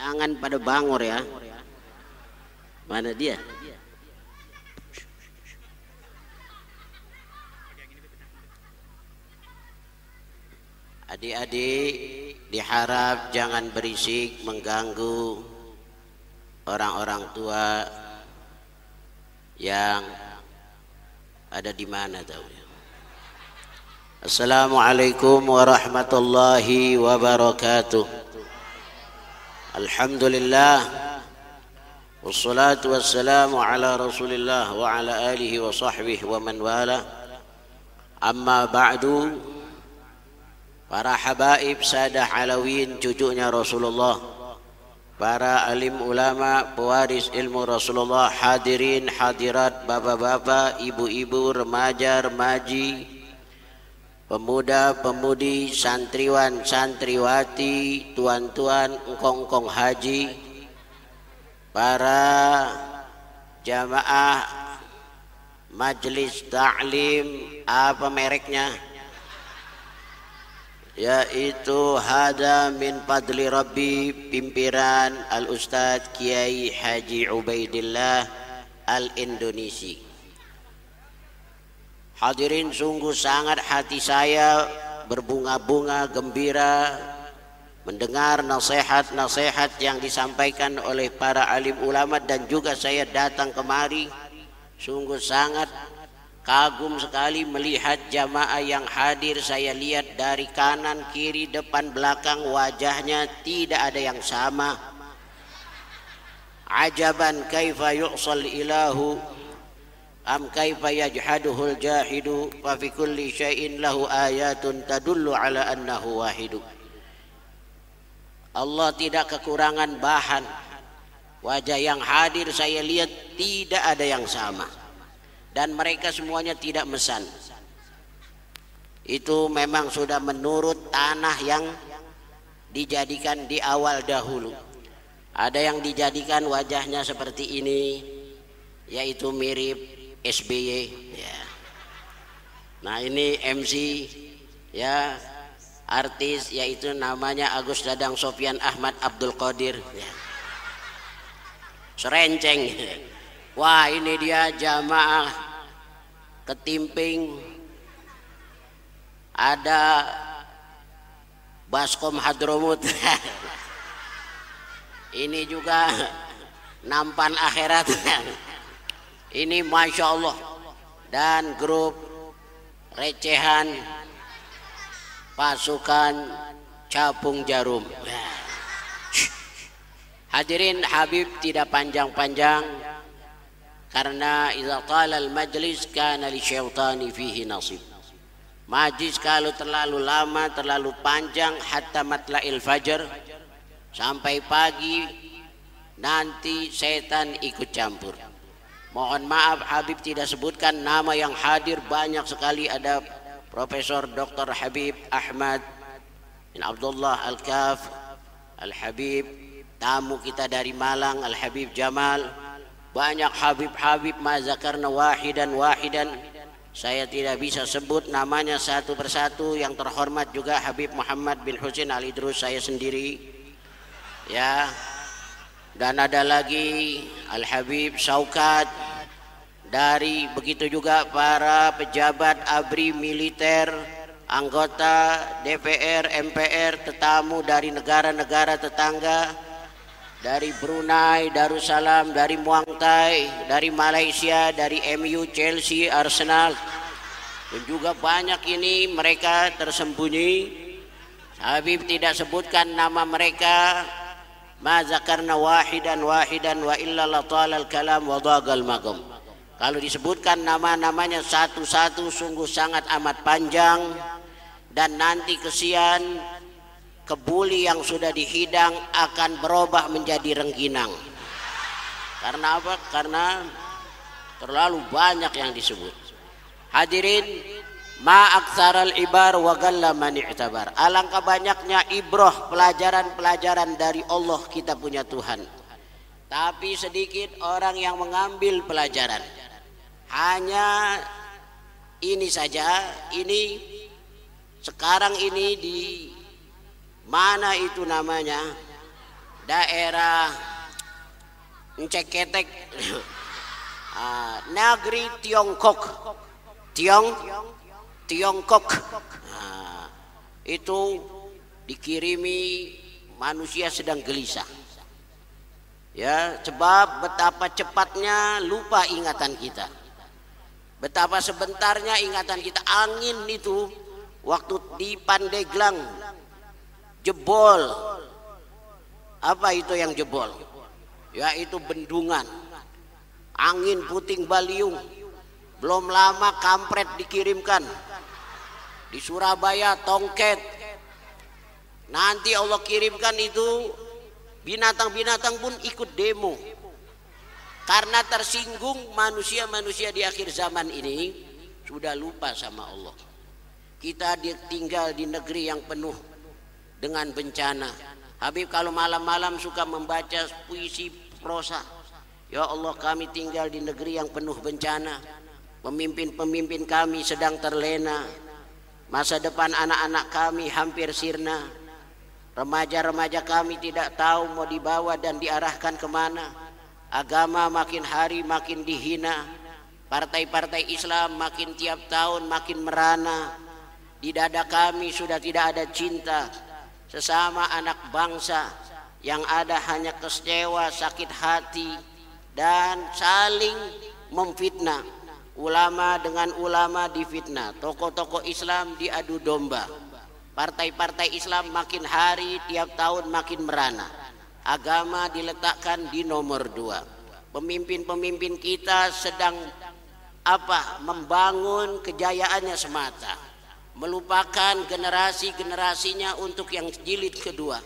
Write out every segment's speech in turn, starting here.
Jangan pada bangor ya. Mana dia? Adik-adik diharap jangan berisik mengganggu orang-orang tua yang ada di mana tahu ya. Assalamualaikum warahmatullahi wabarakatuh. Wassalatu wassalamu ala Rasulillah wa ala alihi wa sahbihi wa man wala. Amma ba'du. Para habaib sadah alawin cucunya Rasulullah. Para alim ulama pewaris ilmu Rasulullah hadirin hadirat bapak-bapak ibu-ibu remaja remaji pemuda pemudi santriwan santriwati tuan-tuan engkong-engkong haji para jamaah majlis taklim apa mereknya? Yaitu hada min fadli rabbi pimpinan al ustadz kiai haji ubaidillah al indonesi hadirin sungguh sangat hati saya berbunga-bunga gembira mendengar nasihat-nasihat yang disampaikan oleh para alim ulama dan juga saya datang kemari sungguh sangat Kagum sekali melihat jamaah yang hadir saya lihat dari kanan, kiri, depan, belakang wajahnya tidak ada yang sama. Ajaban kaifa yu'sal ilahu am kaifa yajhaduhul jahidu fa fi kulli syai'in lahu ayatun tadullu ala annahu wahidu. Allah tidak kekurangan bahan. Wajah yang hadir saya lihat tidak ada yang sama dan mereka semuanya tidak mesan. Itu memang sudah menurut tanah yang dijadikan di awal dahulu. Ada yang dijadikan wajahnya seperti ini, yaitu mirip SBY. Ya. Nah ini MC, ya artis yaitu namanya Agus Dadang Sofian Ahmad Abdul Qadir. Ya. Serenceng. Wah ini dia jamaah ketimping ada Baskom Hadromut ini juga nampan akhirat ini Masya Allah. Dan grup recehan pasukan capung jarum. Hadirin Habib tidak panjang-panjang. Karena idza qala al majlis kana li syaitani fihi nasib. Majlis kalau terlalu lama terlalu panjang hatta matla'il fajar sampai pagi nanti setan ikut campur mohon maaf Habib tidak sebutkan nama yang hadir. Banyak sekali ada Profesor Dr. Habib Ahmad bin Abdullah Al-Kaf Al-Habib tamu kita dari Malang Al-Habib Jamal. Banyak Habib-Habib mazakarna wahidan wahidan. Saya tidak bisa sebut namanya satu persatu. Yang terhormat juga Habib Muhammad bin Husin Al Idrus saya sendiri. Ya dan ada lagi Al Habib Saukat dari begitu juga para pejabat abri militer anggota DPR MPR tetamu dari negara-negara tetangga dari Brunei, Darussalam, dari Muang Thai, dari Malaysia, dari MU, Chelsea, Arsenal. Dan juga banyak ini mereka tersembunyi. Habib tidak sebutkan nama mereka. Ma zakarna wahidan wahidan wa illa latal kalam wa dagal magam. Kalau disebutkan nama-namanya satu-satu sungguh sangat amat panjang dan nanti kesian kebuli yang sudah dihidang akan berubah menjadi rengginang. Karena apa? Karena terlalu banyak yang disebut. Hadirin, ma ibar wa man. Alangkah banyaknya ibroh pelajaran-pelajaran dari Allah kita punya Tuhan. Tapi sedikit orang yang mengambil pelajaran. Hanya ini saja, ini sekarang ini di mana itu namanya daerah Ceketek uh, negeri Tiongkok Tiong Tiongkok. Uh, itu dikirimi manusia sedang gelisah. Ya sebab betapa cepatnya lupa ingatan kita. Betapa sebentarnya ingatan kita angin itu waktu di Pandeglang jebol. Apa itu yang jebol? Yaitu bendungan. Angin puting baliung. Belum lama kampret dikirimkan di Surabaya tongket nanti Allah kirimkan itu binatang-binatang pun ikut demo karena tersinggung manusia-manusia di akhir zaman ini sudah lupa sama Allah kita tinggal di negeri yang penuh dengan bencana Habib kalau malam-malam suka membaca puisi prosa. Ya Allah kami tinggal di negeri yang penuh bencana. Pemimpin-pemimpin kami sedang terlena. Masa depan anak-anak kami hampir sirna. Remaja-remaja kami tidak tahu mau dibawa dan diarahkan ke mana. Agama makin hari makin dihina. Partai-partai Islam makin tiap tahun makin merana. Di dada kami sudah tidak ada cinta sesama anak bangsa yang ada hanya kecewa, sakit hati dan saling memfitnah. Ulama dengan ulama difitnah, tokoh-tokoh Islam diadu domba. Partai-partai Islam makin hari tiap tahun makin merana. Agama diletakkan di nomor dua. Pemimpin-pemimpin kita sedang apa? Membangun kejayaannya semata melupakan generasi-generasinya untuk yang jilid kedua.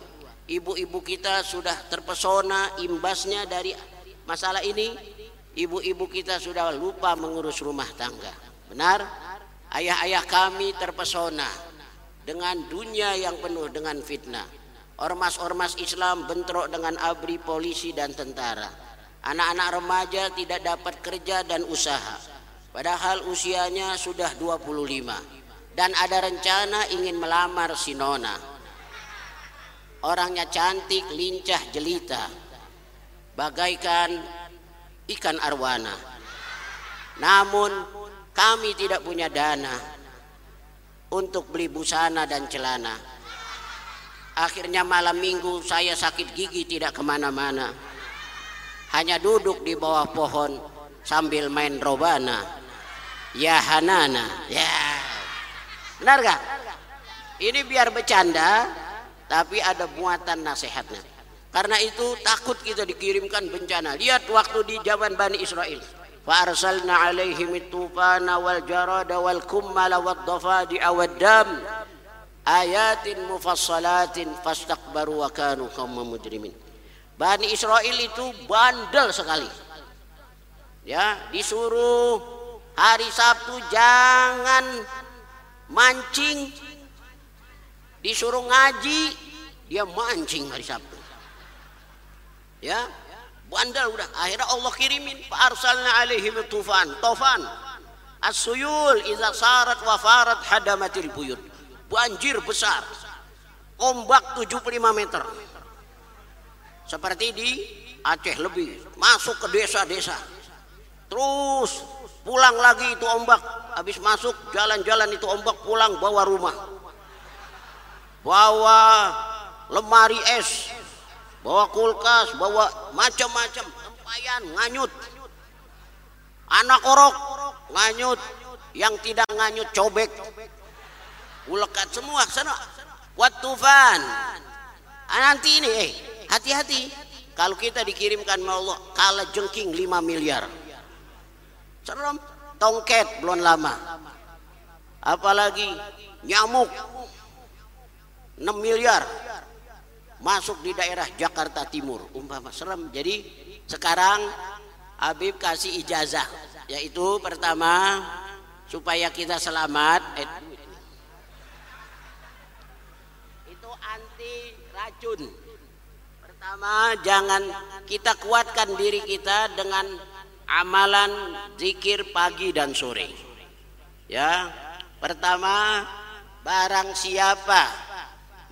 Ibu-ibu kita sudah terpesona imbasnya dari masalah ini. Ibu-ibu kita sudah lupa mengurus rumah tangga. Benar? Ayah-ayah kami terpesona dengan dunia yang penuh dengan fitnah. Ormas-ormas Islam bentrok dengan abri polisi dan tentara. Anak-anak remaja tidak dapat kerja dan usaha. Padahal usianya sudah 25 dan ada rencana ingin melamar si Nona. Orangnya cantik, lincah, jelita, bagaikan ikan arwana. Namun kami tidak punya dana untuk beli busana dan celana. Akhirnya malam minggu saya sakit gigi tidak ke mana-mana. Hanya duduk di bawah pohon sambil main robana. Ya Hanana, ya. Benar gak? Ini biar bercanda, tapi ada muatan nasihatnya. Karena itu takut kita dikirimkan bencana. Lihat waktu di zaman Bani Israel. Fa'arsalna alaihim tufana wal jarada wal kummala wad dafadi'a wad dam. Ayatin mufassalatin fastakbaru wa kanu kaum mujrimin. Bani Israel itu bandel sekali. Ya, disuruh hari Sabtu jangan mancing disuruh ngaji dia mancing hari Sabtu ya bandel udah. Akhirnya Allah kirimin arsalna alaihim tufan. Tufan. As-suyul idza sarat wa farat hadamatil buyut. Banjir besar. Ombak 75 meter. Seperti di Aceh lebih. Masuk ke desa-desa. Terus pulang lagi itu ombak. Habis masuk jalan-jalan itu ombak pulang bawa rumah. Bawa lemari es bawa kulkas bawa macam-macam. Tempayan nganyut. Anak orok nganyut. Yang tidak nganyut cobek. Ulekat semua sana. Wat tufan? Ah, nanti ini eh hati-hati. Kalau kita dikirimkan Allah kalah jengking 5 miliar. Serem tongket belum lama. Apalagi nyamuk 6 miliar masuk di daerah Jakarta Timur. Umpama serem. Jadi sekarang Habib kasih ijazah yaitu pertama supaya kita selamat. Eh, itu anti racun. Pertama jangan kita kuatkan diri kita dengan amalan zikir pagi dan sore. Ya, pertama barang siapa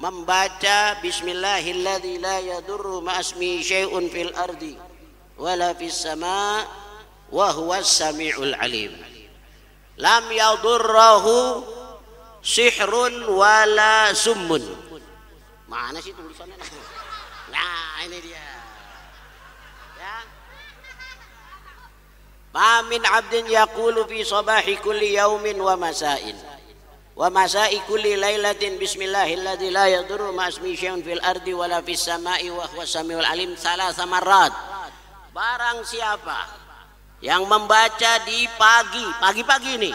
membaca bismillahilladzi la yadurru ma'asmi syai'un fil ardi wala fis sama wa huwas samiul alim lam yadurrahu sihrun wala summun mana sih tulisannya nah ini dia ya ma min abdin yaqulu fi sabahi kulli yaumin wa masa'in wa masa'i kulli lailatin bismillahilladzi la yadurru ma ismi syai'un fil ardi wala fis sama'i wa huwa samiul alim salasa marrat. Barang siapa yang membaca di pagi pagi-pagi ini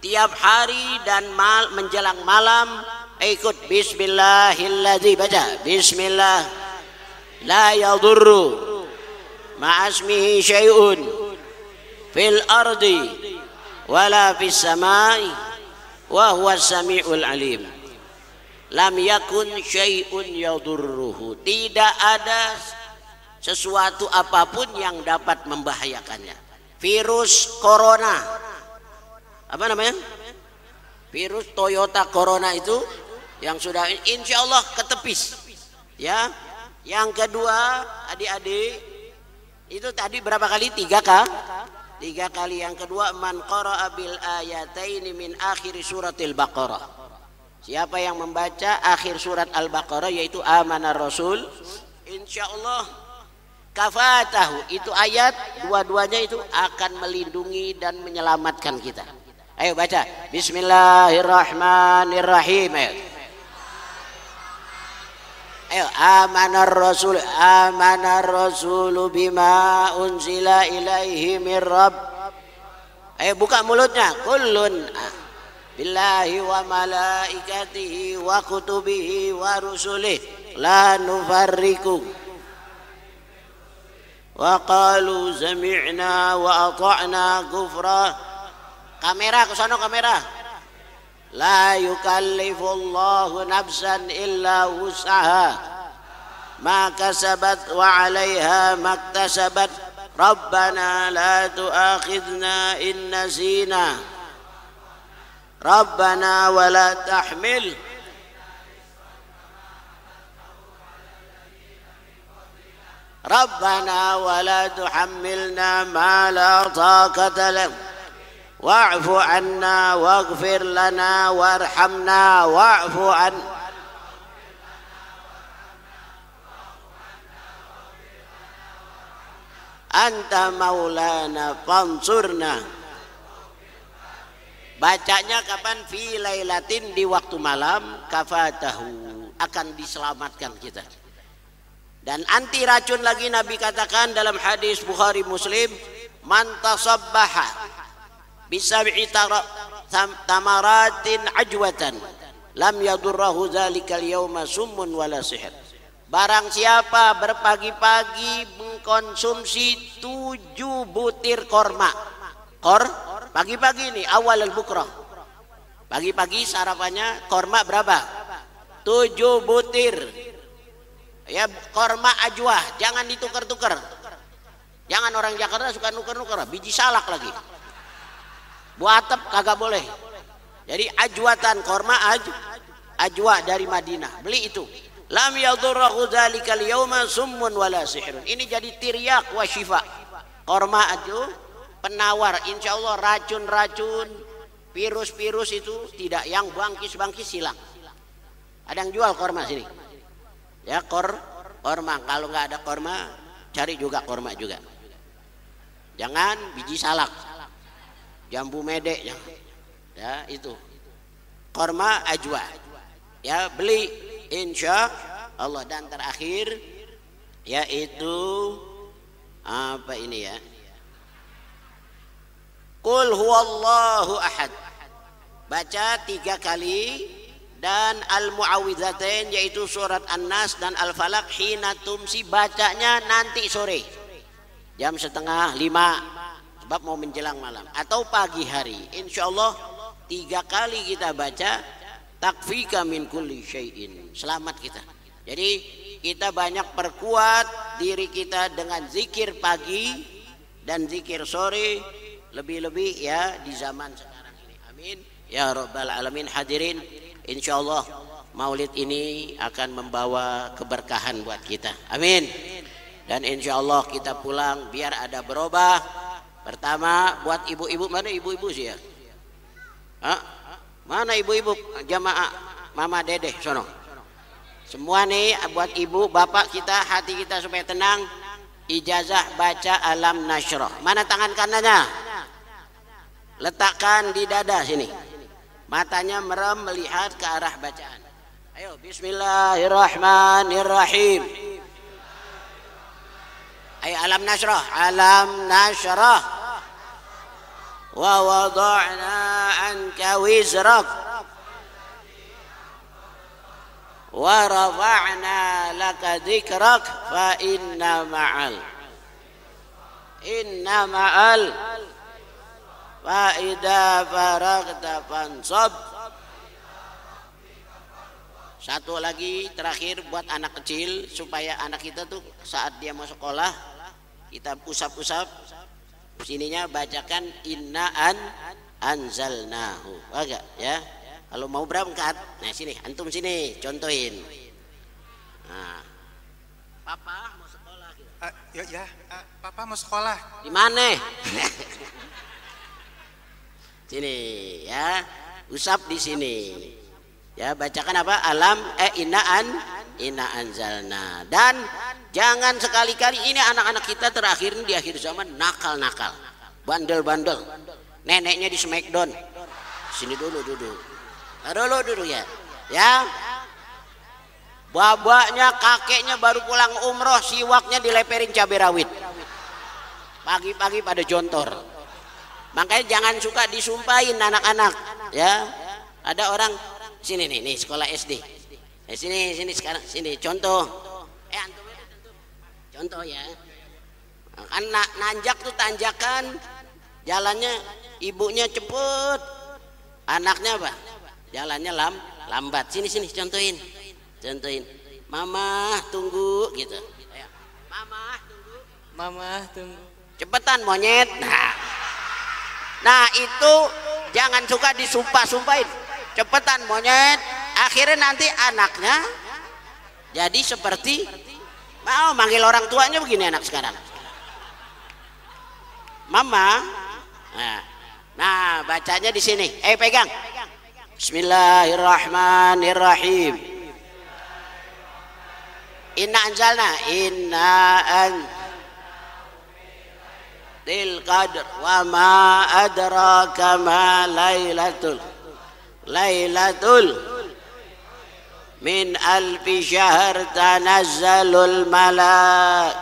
tiap hari dan mal, menjelang malam ikut bismillahilladzi baca bismillah la yadurru ma ismihi syai'un fil ardi wala fis sama'i wa huwa samiul alim. Lam yakun syai'un yadurruhu. Tidak ada sesuatu apa pun yang dapat membahayakannya. Virus corona. Apa namanya? Virus Toyota Corona itu yang sudah insya Allah ketepis. Ya. Yang kedua adik-adik itu tadi berapa kali? Tiga kah Tiga kali yang kedua man qara'a bil ayataini min akhir suratil Baqarah. Siapa yang membaca akhir surat Al-Baqarah yaitu amanah Rasul insyaallah kafatahu itu ayat dua-duanya itu akan melindungi dan menyelamatkan kita. Ayo baca Bismillahirrahmanirrahim. Ayo. Ayo amanar rasul amanar rasul bima unzila ilaihi min rabb. Ayo buka mulutnya. Kullun. Billahi wa malaikatihi wa kutubihi wa rusulih la nufarriku. Wa qalu sami'na wa ata'na kufra. Kamera ke kamera لا يكلف الله نفسا إلا وسعها. ما كسبت وعليها ما اكتسبت. ربنا لا تؤاخذنا إن نسينا. ربنا ولا تحمل. ربنا ولا تحملنا ما لا طاقة لنا واعف عنا واغفر لنا وارحمنا واعف عن Anta maulana fansurna Bacanya kapan fi lailatin di waktu malam kafatahu akan diselamatkan kita. Dan anti racun lagi Nabi katakan dalam hadis Bukhari Muslim man tasabbaha bisab'i tamaratin ajwatan. Lam yadurrahu zalikal yawma summun wala sihr. Barang siapa berpagi-pagi mengkonsumsi tujuh butir korma. Kor? Pagi-pagi ini awal al-bukrah pagi-pagi sarapannya korma berapa? Tujuh butir. Ya korma ajwa jangan ditukar-tukar. Jangan orang Jakarta suka nuker-nuker biji salak lagi Buatep kagak boleh. Jadi ajwatan korma aj ajwa dari Madinah. Beli itu. Lam yadurrahu dzalikal yauma summun wala sihrun. Ini jadi tiryak wa syifa. Korma aju penawar insya Allah racun-racun virus-virus itu tidak yang bangkis-bangkis hilang. Ada yang jual korma sini. Ya kor korma. Kalau nggak ada korma cari juga korma juga. Jangan biji salak jambu medek ya, ya itu. Korma ajwa. Ya beli. Insya Allah. Dan terakhir yaitu apa ini ya? Kul huwallahu ahad. Baca tiga kali. Dan al muawwidzatain yaitu surat an-nas dan al falak hina tumsi bacanya nanti sore. Jam setengah lima sebab mau menjelang malam atau pagi hari insya Allah tiga kali kita baca takfika min kulli syai'in selamat kita jadi kita banyak perkuat diri kita dengan zikir pagi dan zikir sore lebih-lebih ya di zaman sekarang ini amin ya rabbal alamin hadirin insya Allah maulid ini akan membawa keberkahan buat kita. Amin. Dan insya Allah kita pulang biar ada berubah. Pertama buat ibu-ibu mana ibu-ibu sih ya? Hah? Mana ibu-ibu jamaah mama dede sono? Semua nih buat ibu bapak kita hati kita supaya tenang. Ijazah baca alam nasroh. Mana tangan kanannya? Letakkan di dada sini. Matanya merem melihat ke arah bacaan. Ayo bismillahirrahmanirrahim. Nasrah, alam nasrah. Wa wada'na anka wizrak. Wa rafa'na laka dhikrak fa inna ma'al. Inna ma'al. Fa idza faragta fansab. Satu lagi terakhir buat anak kecil supaya anak kita tuh saat dia mau sekolah kita usap-usap sininya bacakan inna an anzalnahu. Agak ya. Kalau mau berangkat, nah sini antum sini contohin. Nah. Papa mau sekolah gitu. Uh, ya ya, uh, papa mau sekolah. Di mana? sini ya. Usap di sini. Ya, bacakan apa? Alam eh inaan inna anzalna. Dan jangan sekali-kali ini anak-anak kita terakhir di akhir zaman nakal-nakal. Bandel-bandel. Neneknya di smackdown. Sini dulu duduk. Nah, dulu duduk ya. Ya. Babaknya, kakeknya baru pulang umroh, siwaknya dileperin cabai rawit. Pagi-pagi pada jontor. Makanya jangan suka disumpahin anak-anak, ya. Ada orang sini nih nih sekolah SD eh, sini sini sekarang sini. Contoh. Eh antum contoh ya. Kan na nanjak tuh tanjakan. Jalannya ibunya cepet. Anaknya apa? Jalannya lam lambat. Sini sini contohin. Contohin. Mama tunggu gitu. Mama tunggu. Mama tunggu. Cepetan monyet. Nah. Nah itu jangan suka disumpah-sumpahin. Cepetan monyet akhirnya nanti anaknya jadi seperti mau manggil orang tuanya begini anak sekarang. Mama. Nah, nah bacanya di sini. Eh pegang. Bismillahirrahmanirrahim. Inna anzalna. Inna an Til qadr Wa ma adraka ma laylatul Lailatul Min alfi syahr tanazzalul malak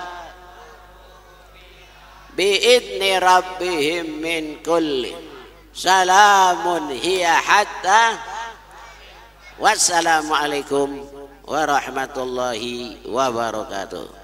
Biidni rabbihim min kulli Salamun hiya hatta Wassalamualaikum warahmatullahi wabarakatuh